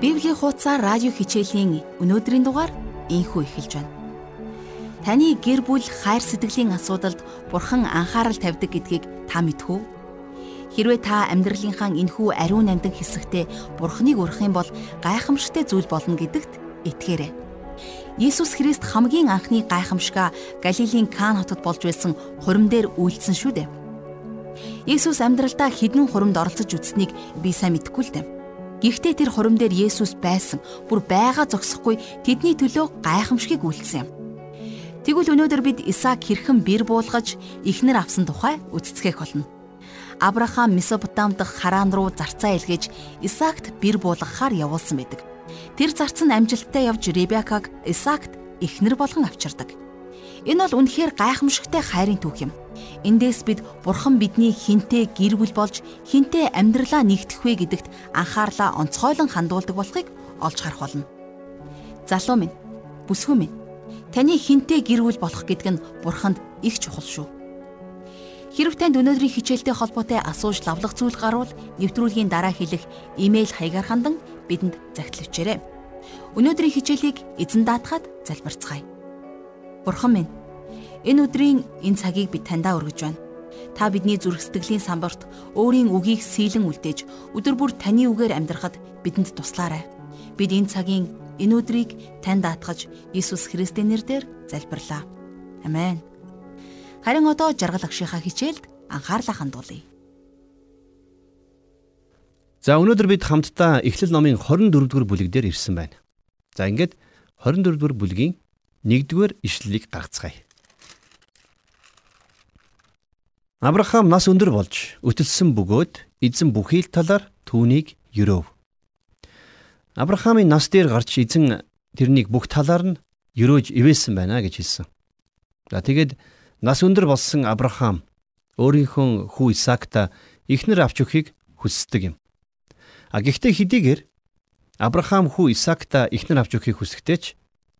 Библийн хуудасаар радио хичээлийн өнөөдрийн дугаар инхүү эхэлж байна. Таны гэр бүл хайр сэтгэлийн асуудалд бурхан анхаарал тавьдаг гэдгийг та мэдэх үү? Хэрвээ та амьдралынхаа энхүү ариун нандин хэсэгтээ бурханыг урах юм бол гайхамшигтай зүйл болно гэдэгт итгээрэй. Иесус Христ хамгийн анхны гайхамшига Галилийн Кан хотод болж байсан хурим дээр үйлдсэн шүү дээ. Иесус амьдралдаа хідэн хуримд оролцож үзснийг би сайн мэдэхгүй л дээ. Гэхдээ тэр хурим дээр Есүс байсан. Бүр байгаа зогсохгүй тэдний төлөө гайхамшигыг үйлдсэн юм. Тэгвэл өнөөдөр бид Исаак хэрхэн бэр буулгаж ихнэр авсан тухай үздцгээх болно. Авраам Месопотам дахь Харан руу зарцаа илгээж Исаакт бэр буулгахаар явуулсан байдаг. Тэр зарц нь амжилттай явж Ребекаг Исаакт ихнэр болгон авчирдаг. Энэ бол үнэхээр гайхамшигтай хайрын түүх юм. Эндээс бид Бурхан бидний хинтээ гэр бүл болж хинтээ амьдралаа нэгтгэх вэ гэдэгт анхаарлаа онцгойлон хандуулдаг болохыг олж харах болно. Залуу минь, бүсгүй минь, таны хинтээ гэр бүл болох гэдэг нь Бурханд их чухал шүү. Хэрв танд өнөөдрийн хичээлтэй холбоотой асууж лавлах зүйл гарвал нэвтрүүлгийн дараа хэлэх имэйл хаягаар хандан бидэнд захидлавчээрэй. Өнөөдрийн хичээлийг эзэн даатгаад залбирцгаая. Бурхан минь, энэ өдрийн энэ цагийг бид таньдаа өргөж байна. Та бидний зүрх сэтгэлийн самбарт өөрийн үгийг сийлэн үлдээж өдөр бүр таны үгээр амьдрахад бидэнд туслаарай. Бид энэ цагийн энэ өдрийг танд даатгаж Иесус Христосийн нэрээр залбирлаа. Амен. Харин одоо жаргал агшийнхаа хичээлд анхаарлаа хандуулъя. За өнөөдөр бид хамтдаа Эхлэл номын 24 дугаар бүлэг дээр ирсэн байна. За ингээд 24 дугаар бүлгийн нэгдүгээр ишлэлийг гаргацгаая. Авраам нас өндөр болж өтөлсөн бөгөөд эзэн бүхий л талаар түүнийг өрөөв. Авраамийн нас дээр гарч эзэн тэрнийг бүх талаар нь өрөөж ивээсэн байна гэж хэлсэн. За тэгээд нас өндөр болсон Авраам өөрийнхөө хүү Исаакта ихнэр авч өгөхийг хүсдэг юм. А гэхдээ хэдийгээр Авраам хүү Исаакта ихнэр авч өгөхийг хүсэхдээ ч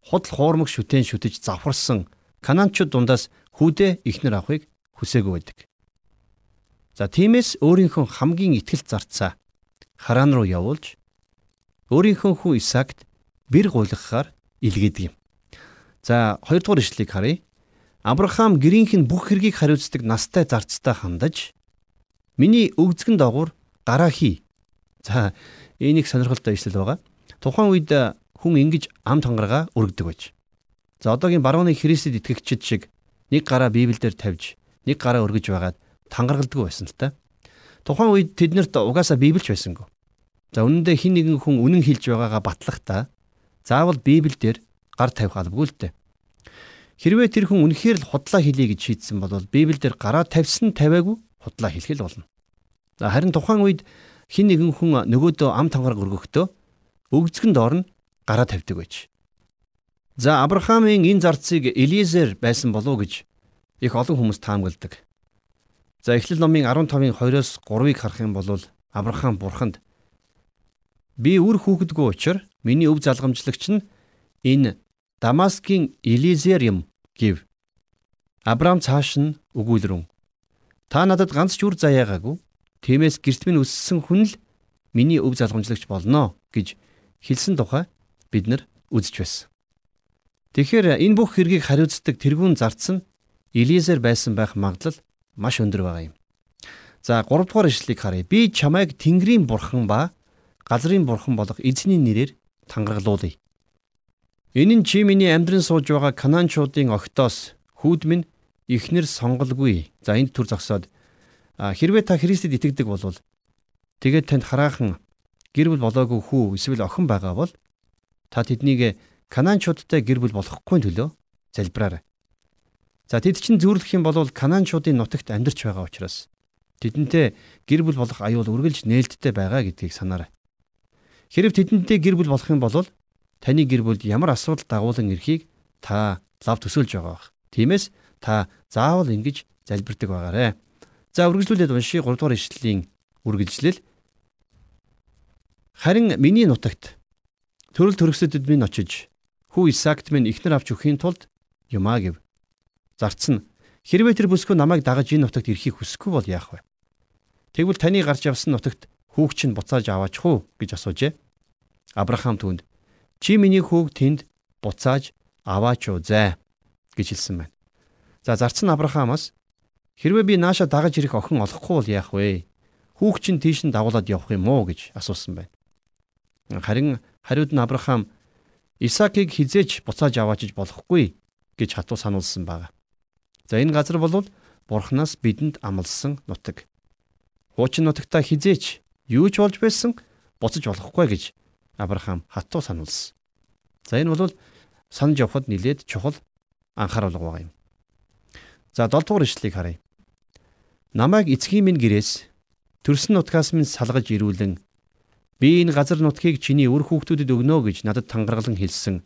худал хуурмаг шүтэн шүтэж завхарсан кананчууд дундаас хүүдээ ихнэр авахыг хүсээгүй байдаг. За тиймээс өөрийнхөө хамгийн ихтгэл зарцаа Харан руу явуулж өөрийнхөө хүү Исаакт бэр гуйлгахаар илгээдэг юм. За хоёрдугаар ишлэгийг харъя. Авраам гэрийнх нь бүх хэргийг хариуцдаг настай зарцтай хандаж миний өгзгөн доогуур гараа хий. За энийг сонирхолтой ишлэл байгаа. Тухайн үед хүн ингэж ам тангараа өргөдөг байж. За одоогийн барууны Христэд итгэгчид шиг нэг гараа Библиэлд тавьж нэг гараа өргөж байгаад тангаргалддаг байсан л та. Тухайн үед тэднэрт угаасаа Библич байсангүй. За үнэндээ хин нэгэн хүн үнэн хэлж байгаагаа батлахдаа заавал Библиэлд гар тавих албагүй л дээ. Хэрвээ тэр хүн үнэхээр л худлаа хэлье гэж шийдсэн бол Библиэлд гараа тавьсан тавиагүй худлаа хэлэх л болно. За харин тухайн үед хин нэгэн хүн нөгөөдөө ам тангараг өргөхдөө өгзгөн доор нь гараа тавьдаг байж. За Авраамийн энэ зарцыг Элизер байсан болов гэж их олон хүмүүс таамагладаг. За Эхлэл номын 15-ын 2-оос 3-ыг харах юм бол Авраам бурханд би үр хүүхэдгүй учраас миний өв залгамжлагч нь энэ Дамаскийн Элизер юм гэв. Авраам цааш нь өгүүлрэн та надад ганц ч үр заяагаагүй. Тиймээс гэрт минь өссөн хүн л миний өв залгамжлагч болно гэж хэлсэн тухай бид нар үзэж байсан. Тэгэхээр энэ бүх хэргийг хариуцдаг тэрүүн зарц нь Элизер байсан байх магадлал маш өндөр байгаа юм. За 3 дугаар ишлэгийг харъя. Би чамайг Тэнгэрийн бурхан ба газрын бурхан болох эзний нэрээр тангаргалуулъя. Энэ нь чи миний амьдран сууж байгаа Канаанчуудын огтоос хүүд минь ихнэр сонголгүй. За энд төр зогсоод хэрвээ та Христэд итгэдэг бол тэгээд танд хараахан гэр бүл болоогүй хүү эсвэл охин байгаа бол та тэднийг Канаанчуудтай гэр бүл болохгүй төлөө залбираарай. За тэд чинь зүйрлэх юм бол Канаанчуудын нутагт амьдарч байгаа учраас тэдэнтэй гэр бүл болох аюул үргэлж нээлттэй байгаа гэдгийг санаарай. Хэрэг тэдэнтэй гэр бүл болох юм бол таны гэр бүлд ямар асуудал дагуулan эрхийг та лав төсөөлж байгаа бах. Тиймээс та заавал ингэж залбирдаг байгаарэ. За үргэлжлүүлээд уншия 3 дугаар ишлэлийн үргэлжлэл. Харин миний нутагт Төрөл төрөсөдөд минь очиж хүү Исаакт минь ихнэр авч өхийн тулд юмаа гэв. Зарц нь хэрвээ тэр бүсгүй намайг дагаж энэ нутагт ирэхийг хүсэхгүй бол яах вэ? Тэгвэл таны гарч явсан нутагт хүүгч нь буцааж аваачих уу гэж асуужээ. Авраам түүнд чи миний хүүг тэнд буцааж аваач уу зай гэж хэлсэн байна. За зарц нь Авраамаас хэрвээ би нааша дагаж ирэх охин олохгүй бол яах вэ? Хүүг чинь тийш нь дагуулад явах юм уу гэж асуусан байна. Харин хариуд нь Авраам Исаакийг хизээч буцааж аваачиж болохгүй гэж хатуу сануулсан байна. За энэ газар бол Бурханаас бидэнд амласан нутаг. Хуучин нутагта хизээч юу ч болж байсан буцаж болохгүй гэж Авраам хатуу сануулсан. За энэ бол санаж явахад нилээд чухал анхаарал байгаа юм. За 7 дугаар ишлэгийг харъя. Намайг эцгийн минь гэрээс төрсөн нутгаас минь салгаж ирүүлэн Би энэ газар нутгийг чиний өр хүүхдүүдэд өгнө гэж надад тангаргалан хэлсэн.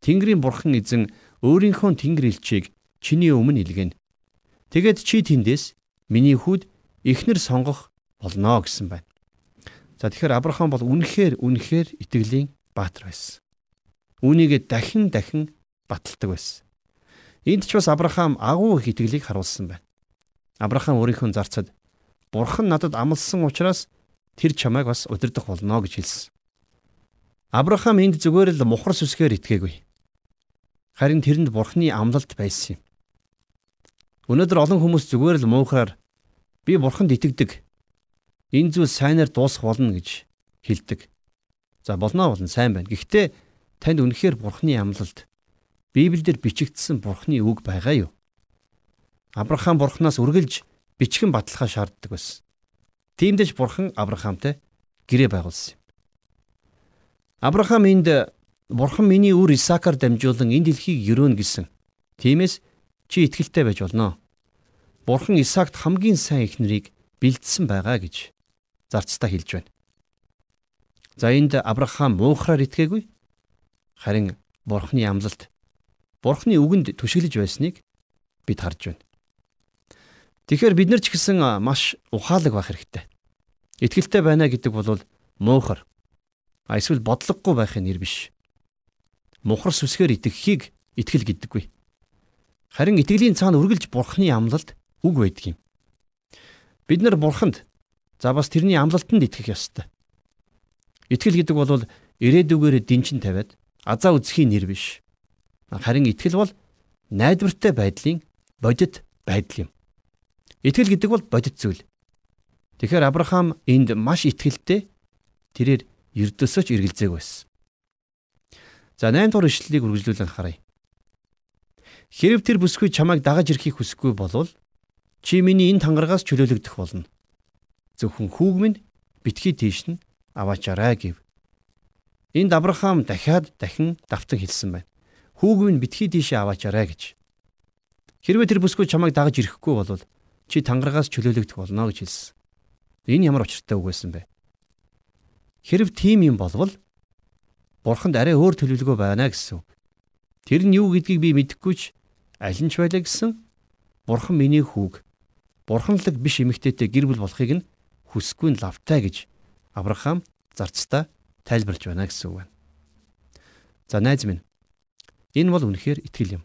Тэнгэрийн бурхан эзэн өөрийнхөө тэнгэр элчийг чиний өмнө илгэнэ. Тэгэд чи тэндээс миний хүүд эхнэр сонгох болно гэсэн байна. За тэгэхээр Авраам бол үнэхээр үнэхээр итгэлийн баатар байсан. Үүнийг дахин дахин баталдаг байсан. Энд ч бас Авраам агуу их итгэлийг харуулсан байна. Авраам өөрийнхөө зарцад Бурхан надад амласан учраас тэр чамайг бас удирдах болно гэж хэлсэн. Авраам энд зүгээр л мухар сүсгээр итгээгүй. Харин тэрэнд бурхны амлалт байсан юм. Өнөөдөр олон хүмүүс зүгээр л муухаар би бурханд итгэдэг. Энэ зүйл сайнаар дуусах болно гэж хэлдэг. За болно болно сайн байна. Гэхдээ танд үнэхээр бурхны амлалт Библиэлд бичигдсэн бурхны үг байгаа юу? Авраам бурхнаас үргэлж бичгэн баталгаа шаарддаг байсан. Тиймдэж бурхан Авраамтай гэрээ байгуулсан юм. Авраам энд бурхан миний үр Исаакаар дамжуулан энэ дэлхийг өрөөнө гэсэн. Тиймээс чи итгэлтэй байж болно. Бурхан Исаакт хамгийн сайн эхнэрийг бэлдсэн байгаа гэж зарцтай хэлж байна. За энд Авраам муухраар итгээгүй. Харин Бурхны амлалт Бурхны үгэнд түшиглэж байсныг бид харж байна. Тэгэхээр бид нар ч гэсэн маш ухаалаг байх хэрэгтэй. Итгэлтэй байна гэдэг бол муухар. А эсвэл бодлогогүй байхын нэр биш. Мухар сүсгээр итгэхийг итгэл гэдэггүй. Харин итгэлийн цаана үргэлж бурхны амлалт үг байдаг юм. Бид нар бурханд за бас тэрний амлалтанд итгэх ёстой. Итгэл гэдэг бол ирээдүгээр дэнчин тавиад азаа үзхийн нэр биш. Харин итгэл бол найдвартай байдлын бодит байдал юм. Итгэл гэдэг бол бодит зүйл. Тэгэхээр Авраам энд маш итгэлтэй тэрээр ердөөсөө ч эргэлзээг байсан. За 8 дугаар ишлэлийг үргэлжлүүлэн харъя. Хэрв тэр бүсгүй чамайг дагаж ирэхийг хүсэхгүй болвол чи миний энэ тангарагаас чөлөөлөгдөх болно. Зөвхөн хүүг минь битгий тийш нь аваачаарай гэв. Энд Авраам дахиад дахин давтан хэлсэн байна. Хүүг минь битгий тийшээ аваачаарай гэж. Хэрвээ тэр бүсгүй чамайг дагаж ирэхгүй болвол чи тангарагаас чөлөөлөгдөх болно гэж хэлсэн. Энэ ямар учиртай үг байсан бэ? Хэрв тийм юм болвол бурханд арай өөр төлөвлөгөө байна гэсэн. Тэр нь юу гэдгийг би мэдэхгүй ч аль нь ч байлаа гэсэн бурхан миний хүүг бурханлаг биш эмэгтэйтэй гэр бүл болохыг нь хүсэхгүй нь лавтай гэж Авраам зарцтай тайлбарж байна гэсэн үг байна. За найз минь энэ бол үнэхээр итгэл юм.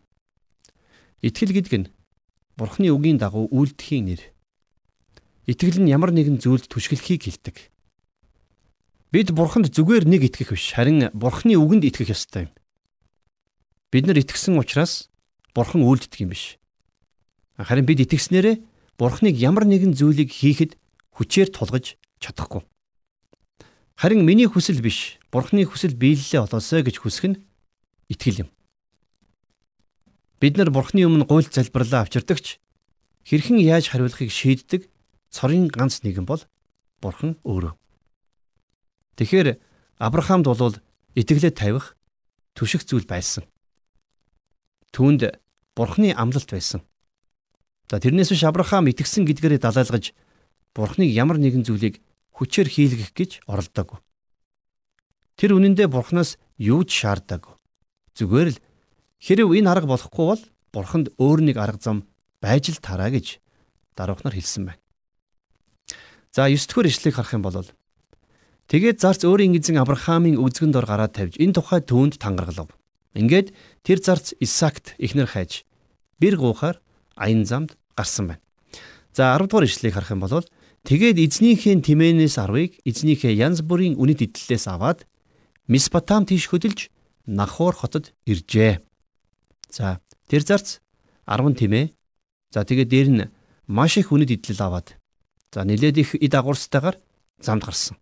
Итгэл гэдэг нь Бурхны үгийн дагуу үйлдэхийн нэр. Итгэл нь ямар нэгэн зүйлд түшгэлхийг хэлдэг. Бид Бурханд зүгээр нэг итгэх биш, харин Бурхны үгэнд итгэх ёстой юм. Бид нар итгэсэн учраас Бурхан үйлддэг юм биш. Харин бид итгэснээрээ Бурхныг ямар нэгэн зүйлийг хийхэд хүчээр тулгаж чадахгүй. Харин миний хүсэл биш, Бурхны хүсэл биелэлээ олоосой гэж хүсэх нь итгэл юм. Бид нар Бурхны өмнө гуйл залбирлаа авчирдагч хэрхэн яаж хариулахыг шийддэг цорын ганц нэгэн бол Бурхан өөрөө. Тэгэхээр Авраамд бол итгэлээ тавих түших зүйл байсан. Түүнд Бурхны амлалт байсан. За тэрнээс биш Авраам итгэсэн гэдгээрээ далайлгаж Бурхныг ямар нэгэн зүйлийг хүчээр хийлгэх гэж оролдоогүй. Тэр үнэндээ Бурханаас юу ч шаардаагүй. Зүгээр л Хэрв энэ арга болохгүй бол бурханд өөр нэг арга зам байж л тараа гэж даруухнаар хэлсэн байна. За 9 дэх ишлэгийг харах юм бол Тэгээд зарц өөрийн эзэн Авраамийн үзгэнд ор гараад тавьж энэ тухай түүнд тангаргалав. Ингээд тэр зарц Исаакт ихнэр хайж бэр гуухаар аян замд гарсан байна. За 10 дугаар ишлэгийг харах юм бол тэгээд эзнийхээ тимээнээс 10-ыг эзнийхээ янз бүрийн үнэт идлэлээс аваад Месопотам тийш хөдөлж Нахор хотод иржээ. За тэр зарц 10 тимээ. За тэгээд дээр нь маш их үнэт идэл аваад за нилээд их эд агуурстайгаар замд гарсан.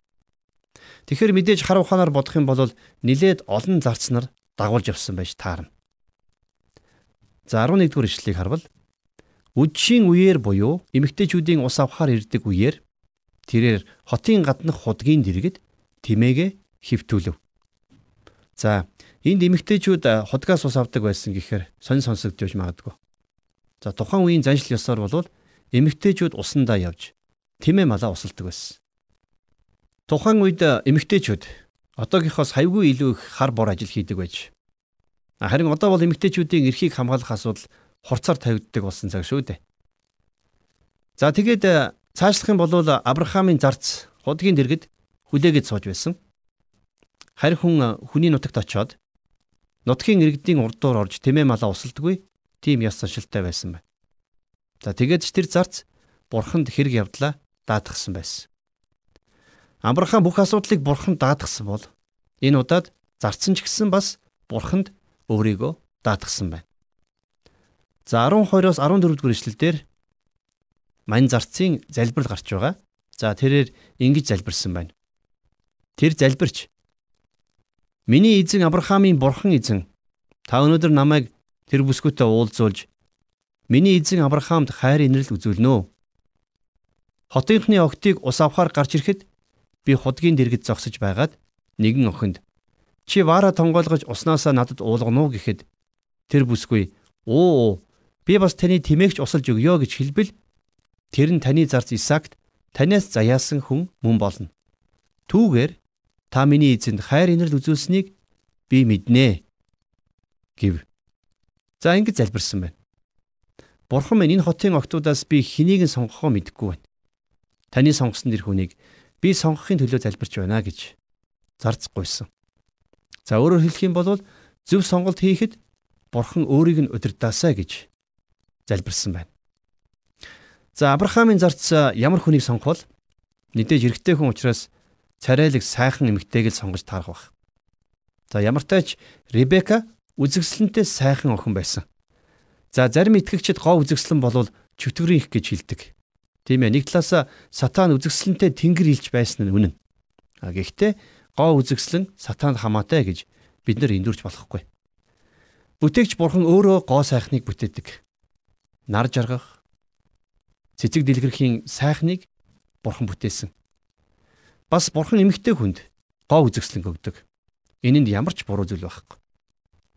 Тэгэхээр мэдээж хар ухаанаар бодох юм бол нилээд олон зарц нар дагуулж явсан байж таарна. За 11 дугаар ишлэгийг харвал үдшийн үеэр буюу эмэгтэйчүүдийн ус авахаар ирдэг үеэр тэрээр хотын гаднах худгийн дэргэд тимээгээ хөвтүүлв. За энд эмэгтэйчүүд худгаас ус авдаг байсан гэхээр сонь сонсогдож магадгүй. За тухайн үеийн заншил ёсоор бол эмэгтэйчүүд усандаа явж тимээ малаа усалдаг байсан. Тухайн үед эмэгтэйчүүд одоогийнхоос хавьгүй илүү их хар бор ажил хийдэг байж. Харин одоо бол эмэгтэйчүүдийн эрхийг хамгаалах асуудал хурцаар тавигддаг болсон цаг шүү дээ. За тэгээд цаашлах юм бол Авраамийн зарц худгийн дэргэд хүлээгээд сууж байсан. Харин хүн хүний нутагт очиод нутгийн иргэдийн урдуур орж тэмээ малаа усалдаггүй тийм яс соншилтай байсан байна. За тэгээд ч тэр зарц бурханд хэрэг явдлаа даатгсан байсан. Авраам бүх асуудлыг бурханд даатгсан бол энэ удаад зарцсан ч гэсэн бас бурханд өөрийгөө даатгсан байна. За 12-оос 14 дугаар ишлэлдэр мань зарцын залбирал гарч байгаа. За тэрээр ингэж залбирсан байна. Тэр залбирч Миний эзэн Авраамийн бурхан эзэн та өнөөдөр намайг тэр бүсгүйтэй уулзуулж миний эзэн Авраамд хайр инрэл үзүүлнэ. Хотынхны огтыг ус авахар гарч ирэхэд би худгийн дэргэд зогсож байгаад нэгэн охинд чи вара тонгоолгож уснасаа надад уулгано уу гэхэд тэр бүсгүй оо би бас таны тэмээгч усалж өгье гэж хэлбэл тэр нь таны зарц Исаакт танаас заяасан хүн мөн болно. Түүгээр та миний эзэнд хайр инэрл үзүүлсэнийг би мэднэ гэв. За ингэж залбирсан байна. Бурхан минь энэ хотын октоудаас би хэнийг нь сонгохоо мэдэхгүй байна. Таны сонгосон тэр хүнийг би сонгохын төлөө залбирч байна гэж зарц гуйсан. За өөрөөр хэлэх юм бол зөв сонголт хийхэд Бурхан өөрийг нь удирдаасаа гэж залбирсан байна. За Авраамийн зарц ямар хүнийг сонгох вэ? Мэдээж эрэгтэй хүн учраас царайлаг сайхан эмэгтэйг л сонгож таарах байх. За ямар тач Ребека үзэгсэлэнтэй сайхан охин байсан. За зарим итгэгчид гоо үзэгслэн болвол чөтгөрийн их гэж хэлдэг. Тийм ээ нэг талаас сатан үзэгсэлэнтэй тэнгэр илж байсан нь үнэн. А гэхдээ гоо үзэгслэн сатанд хамаатай гэж бид нар эндүрч болохгүй. Бүтээгч бурхан өөрөө гоо сайхныг бүтээдэг. Нар жаргах цэцэг дэлгэрхийн сайхныг бурхан бүтээсэн. Бас бурхан эмгтэй хүнд гоо үзэгслэн өгдөг. Энэнд ямар ч буруу зүйл байхгүй.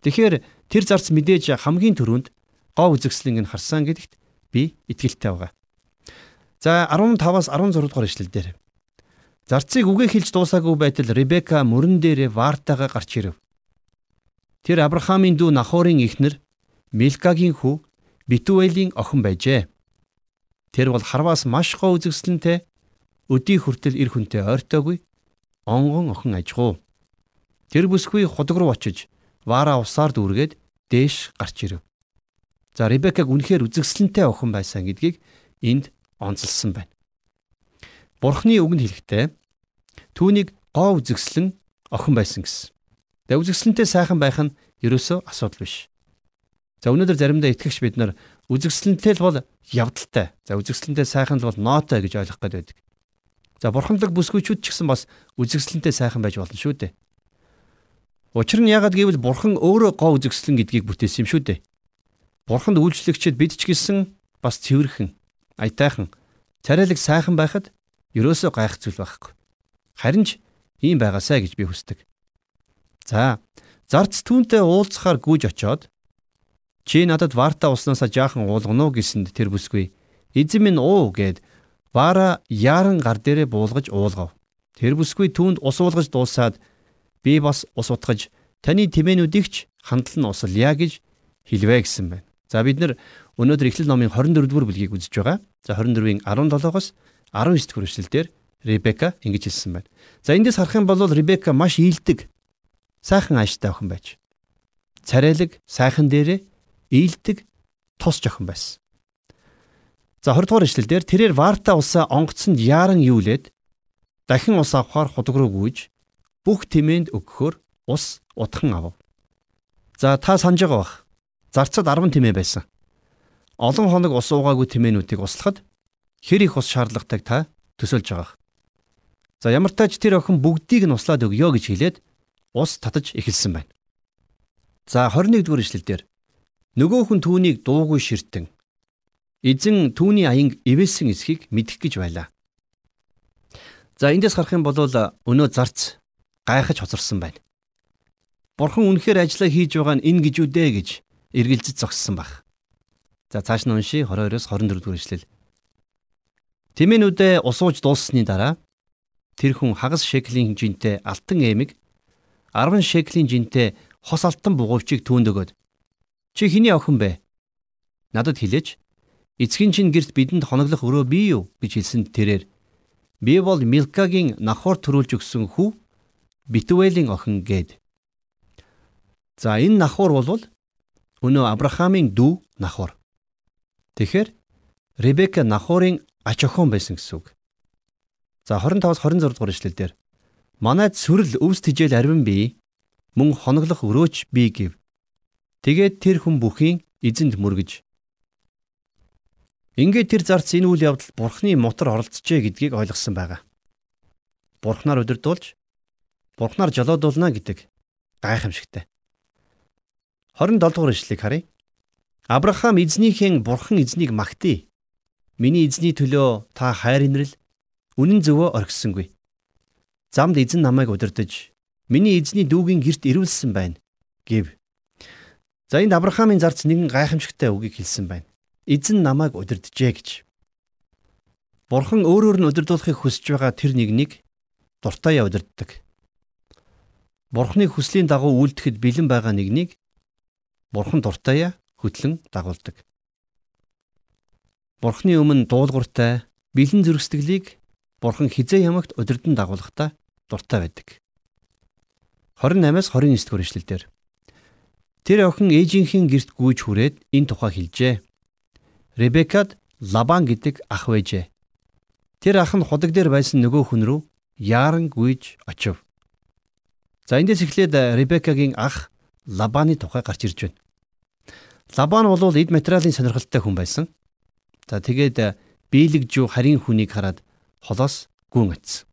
Тэгэхээр тэр зарц мэдээж хамгийн түрүүнд гоо үзэгслэнг нь харсан гэдэгт би итгэлтэй байгаа. За 15-аас 16 дугаар ишлэл дээр. Зарцыг үгээ хэлж дуусаагүй байтал Ребека мөрөн дээрээ Вартагаа гарч ирэв. Тэр Авраамийн дүү Нахорын эхнэр Милкагийн хүү Битүэлийн охин байжээ. Тэр бол харваас маш гоо үзэгсэлэнтэй өдий хүртэл эр хүнтэй ойртоогүй онгон охин ажгуу. Тэр бүсгүй худаг руу очиж Вара усаар дүүргээд дээш гарч ирэв. За Ребекаг үнэхээр үзэгсэлэнтэй охин байсан гэдгийг энд онцлсан байна. Бурхны үгэнд хэлэхдээ түүнийг гоо үзэгслэн охин байсан гэсэн. Тэгээ үзэгслэнтэй сайхан байх нь ерөөсөө асуудал биш. За өнөөдөр заримдаа итгэгч бид нар үзэгслэнтэй л бол явдалтай. За үзэгслэнтэй сайхан л бол ноотой гэж ойлгох гээд байдаг. За бурхамлаг бүсгүйчүүд ч гэсэн бас үзэгслэнтэй сайхан байж болно шүү дээ. Учир нь яагаад гэвэл бурхан өөрөө гоо үзэгслэн гэдгийг бүтээсэн юм шүү дээ. Бурханд үйлчлэгчид бид ч гэсэн бас цэвэрхэн, аятайхан Царайлаг сайхан байхад ерөөсөө гайх зүйл байхгүй. Харин ч ийм байгаасай гэж би хүсдэг. За, зарц түүнтэй уулзахаар гүйж очоод чи надад варта уснасаа жаахан уулгано гэсэнд тэр бүсгүй эзэн минь уу гэд вара яран гар дээрээ буулгаж уулгав. Тэр бүсгүй түүнд ус уулгаж дуусаад би бас ус утгаж таны тэмээнүүдийг ч хандлан нь усалъя гэж хэлвэ гэсэн байна. За бид нар өнөөдөр Эхлэл номын 24 дугаар бүлгийг үзэж байгаа. За 24-ийн 17-оос 19 дэх хүрээлэлдэр Ребека ингэж хэлсэн байна. За эндээс харах юм бол Ребека маш ийдэг сайхан ааштай охин байж. Царайлаг сайхан дээрээ ийдэг тус охин байсан. За 20 дугаар ишлэлдэр тэрээр Варта улсаа онгоцонд яаран юулээд дахин ус авахаар худаг руу гүйж бүх тэмээнд өгөхөөр ус утхан авав. За та санаж байгаа бах. Зарцад 10 тэмээ байсан. Олон хоног ус уугаагүй тэмээнүүдийг услахад хэр их ус шаардлагатайг та төсөөлж байгаах. За ямар тач тэр охин бүгдийг нь услаад өгье гэж хэлээд ус татаж эхэлсэн байна. За 21 дугаар ишлэлдэр нөгөө хүн түүнийг дуугүй ширтэн эзэн түүний аянг ивэсэн эсхийг мэдэх гэж байлаа. За эндээс харах юм бол өнөө зарц гайхаж хоцорсон байна. Бурхан үнэхээр ажиллаа хийж байгаа нь энэ гэж үдэ гэж эргэлзэж зогссон баг. За цааш нь унши 22-оос 24 дугаар ишлэл. Тэмээнүүдээ усууж дууссаны дараа тэр хүн хагас шеклийн жинтэй алтан эмиг 10 шеклийн жинтэй хос алтан бугуйчийг түүнд өгöd. Чи хэний охин бэ? Надад хэлээч. Эцгийн чинь гэрт бидэнд хоноглох өрөө бий юу гэж хэлсэн тэрээр би бол Милкагийн нахор төрүүлж өгсөн хүү Битвэлийн охин гээд. За энэ нахур бол өнөө Авраамийн дүү нахур. Тэгэхээр Ребека нахурын ач охин байсан гэсэн үг. За 25-аас 26 дугаар ишлэлдэр Манайд сүрэл өвс тижэл арвин бий мөн хоноглох өрөөч бий гэв. Тэгээд тэр хүн бүхийн эзэнд мөргөж. Ингээд тэр зарц энэ үйл явдал бурхны мотор оролцжээ гэдгийг ойлгосон байгаа. Бурхнаар өдөрдүүлж бурхнаар жолоодуулна гэдэг гайхамшигтай. 27 дугаар ишлэгийг харъя. Авраам эзнийхэн бурхан эзнийг магтъя. Миний эзний төлөө та хайр инрэл үнэн зөвөө орхисонгүй. Замд эзэн намайг удирдах миний эзний дүүгийн герт ирүүлсэн байна гэв. За энд Авраамийн зарц нэгэн гайхамшигтай үгийг хэлсэн байна. Эзэн намайг удирджээ гэж. Бурхан өөрөөр нь удирдуулахыг хүсэж байгаа тэр нэгнийг дуртаяа удирддаг. Бурханы хүслийн дагуу үйлдэхэд бэлэн байгаа нэгнийг Бурхан дуртаяа хөтлөн дагуулдаг. Бурхны өмнө дуулууртай бэлэн зөрөсдөглийг Бурхан хизээ ямагт удирдан дагуулгахдаа дуртай байдаг. 28-аас 29 дугаар ишлэлдэр Тэр охин ээжийнхэн герт гүйж хүрээд энэ тухай хэлжээ. Ребекад Лабан гэдэг ах байжээ. Тэр ах нь худаг дээр байсан нөгөө хүн рүү яаран гүйж очив. За эндээс эхлээд Ребекагийн ах Лабаны тухай гарч ирж байна. Лабан бол эд материалын сонирхолтой хүн байсан. За тэгээд биелэгжүү харийн хүнийг хараад холоос гүн атсан.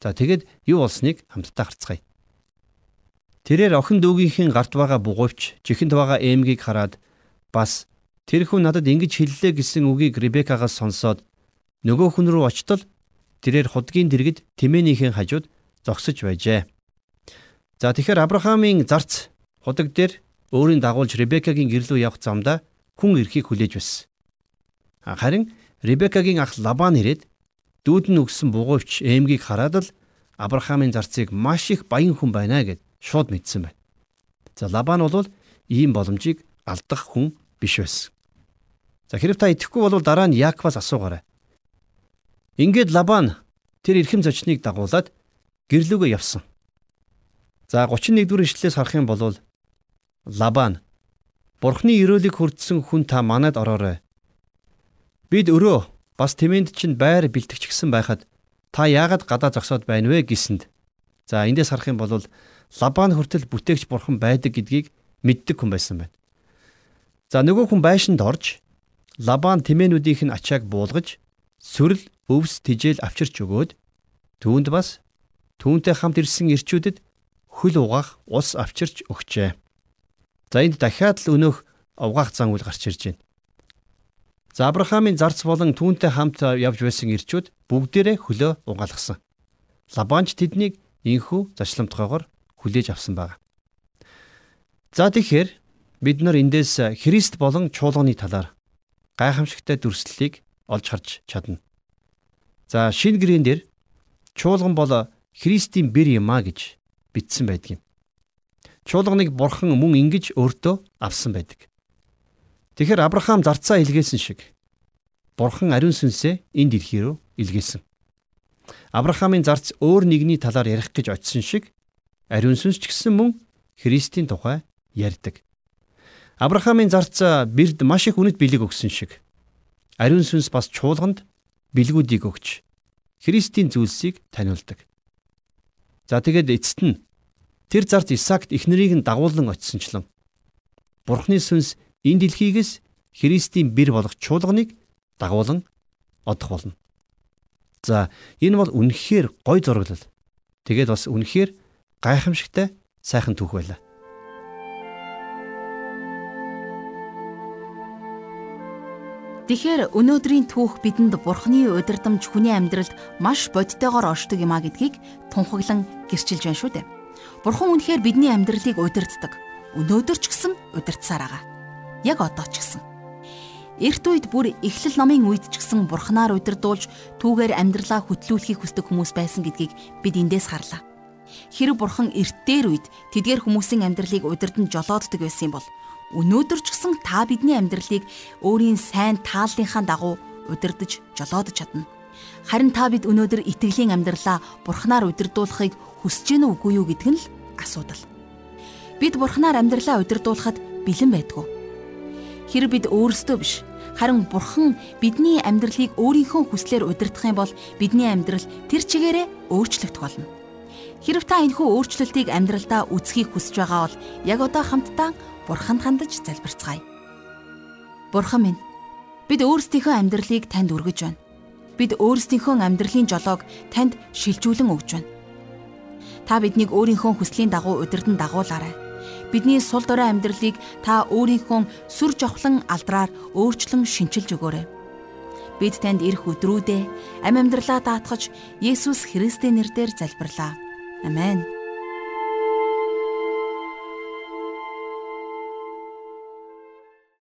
За тэгэд юу болсныг хамтдаа харцгаая. Тэрээр охин дүүгийнхэн гарт байгаа бугуйвч чихэнд байгаа эмгийг хараад бас тэр хүн надад ингэж хэллээ гэсэн үгийг Ребекагаас сонсоод нөгөө хүн рүү очтол тэрээр худгийн дэргэд тэмээнийхэн хажууд зогсож байжээ. За тэгэхээр Авраамийн зарц худаг дээр өөрийн дагуулж Ребекагийн гэрлүү явах замдаа хүн эрхийг хүлээж байсан. Харин Ребекагийн ах Лабан ирээд дүүд нь өгсөн бугуйвч эмгийг хараад л Авраамийн зарцыг маш их баян хүн байна гэд шууд мэдсэн байна. За Лабан бол ийм боломжийг алдах хүн биш байсан. За хэрэг та итгэхгүй бол дараа нь Яаковаас асуугаарай. Ингээд Лабан тэр эрхэм зочныг дагуулад гэрлүүгөө явсан. За 31 дүгээр ишлэлээс харах юм бол Лабан Бурхны өрөөлийг хүрдсэн хүн та манад ороорой. Бид өрөө Бас тэмээнд чинь байр бэлтгэгчсэн байхад та яагаад гадаа зогсоод байна вэ гэсэнд. За эндээс харах юм бол Лабан хүртэл бүтээгч бурхан байдаг гэдгийг мэддэг хүн байсан байна. За нөгөө хүн байшинд орж Лабан тэмээнүүдийнх нь ачааг буулгаж сөрл өвс тижэл авчирч өгөөд түүнд бас түүнтэй хамт ирсэн ирчүүдэд хөл угаах ус авчирч өгчээ. За энд дахиад л өнөөх угаах зан үйл гарч ирж байна. За Авраамийн зарц болон түүнтэй хамт явж байсан ирчүүд бүгдээрээ хөлөө угаалгасан. Лабанч тэднийг инхүү зачламтгайгоор хүлээж авсан байна. За тэгэхээр бид нар эндээс Христ болон чуулганы талаар гайхамшигтай дүрслэлийг олж харж чадна. За шинэ гэрэн дээр чуулган бол Христийн бэр юм а гэж бичсэн байдаг юм. Чуулганыг бурхан мөн ингэж өөртөө авсан байдаг. Тэгэхээр Авраам зарцаа илгээсэн шиг Бурхан ариун сүнсээ дэлхий рүү илгээсэн. Авраамийн зарц өөр нэгний талаар ярих гэж очисон шиг ариун сүнс ч гэсэн мөн Христийн тухай ярьдаг. Авраамийн зарц бэрд маш их үнэт бэлэг өгсөн шиг ариун сүнс бас чуулганд бэлгүүдийг өгч Христийн зүйлсийг таниулдаг. За тэгээд эцэст нь тэр зарц Исаакт эхнэрийг нь дагуулan очисончлон Бурхны сүнс энэ дэлхийгээс Христийн бэр болох чуулганыг дагуулan одох болно. За энэ бол үнэхээр гой зураглал. Тэгээд бас үнэхээр гайхамшигтай сайхан түүх байлаа. Тэгэхээр өнөөдрийн түүх бидэнд Бурхны удирдамж хүний амьдралд маш бодитойгоор оршдог юм а гэдгийг тунхаглан гэрчилж байна шүү дээ. Бурхан үнэхээр бидний амьдралыг удирддаг. Өнөөдөр ч гэсэн удирдсаар байгаа. Яг одоо ч гэсэн. Эрт үед бүр эхлэл номын үед ч гэсэн Бурханаар удирдуулж түүгээр амьдралаа хөтлүүлэхийг хүсдэг хүмүүс байсан гэдгийг бид эндээс харлаа. Хэрэг Бурхан эрт дээр үед тэдгээр хүмүүсийн амьдралыг удирдан жолооддаг байсан юм бол Өнөөдөр ч гэсэн та бидний амьдралыг өөрийн сайн тааллынхаа дагуу удирдах, жолоодож чадна. Харин та бид өнөөдөр итгэлийн амьдралаа бурхнаар удирдуулахыг хүсэж гэнэ үгүй юу гэдг нь л асуудал. Бид бурхнаар амьдралаа удирдуулахад бэлэн байдгүй. Хэрэг бид өөрсдөө биш, харин бурхан бидний амьдралыг өөрийнхөө хүслээр удирдах юм бол бидний амьдрал тэр чигээрээ өөрчлөгдөх болно. Хэрв та энэхүү өөрчлөлтийг амьдралдаа үзхийг хүсэж байгаа бол яг одоо хамтдаа Бурханд хандаж залбирцгаая. Бурхан минь, бид өөрсдийнхөө амьдралыг танд өргөж байна. Бид өөрсдийнхөө амьдралын жолоог танд шилжүүлэн өгж байна. Та биднийг өөрийнхөө хүслийн дагуу удирдан дагуулаарай. Бидний сул дорой амьдралыг та өөрийнхөө сүр жавхлан алдраар өөрчлөн шинчилж өгөөрэй. Бид танд ирэх өдрүүдээ амь амьдралаа даатгаж Есүс Христийн нэрээр залбирлаа. Амен.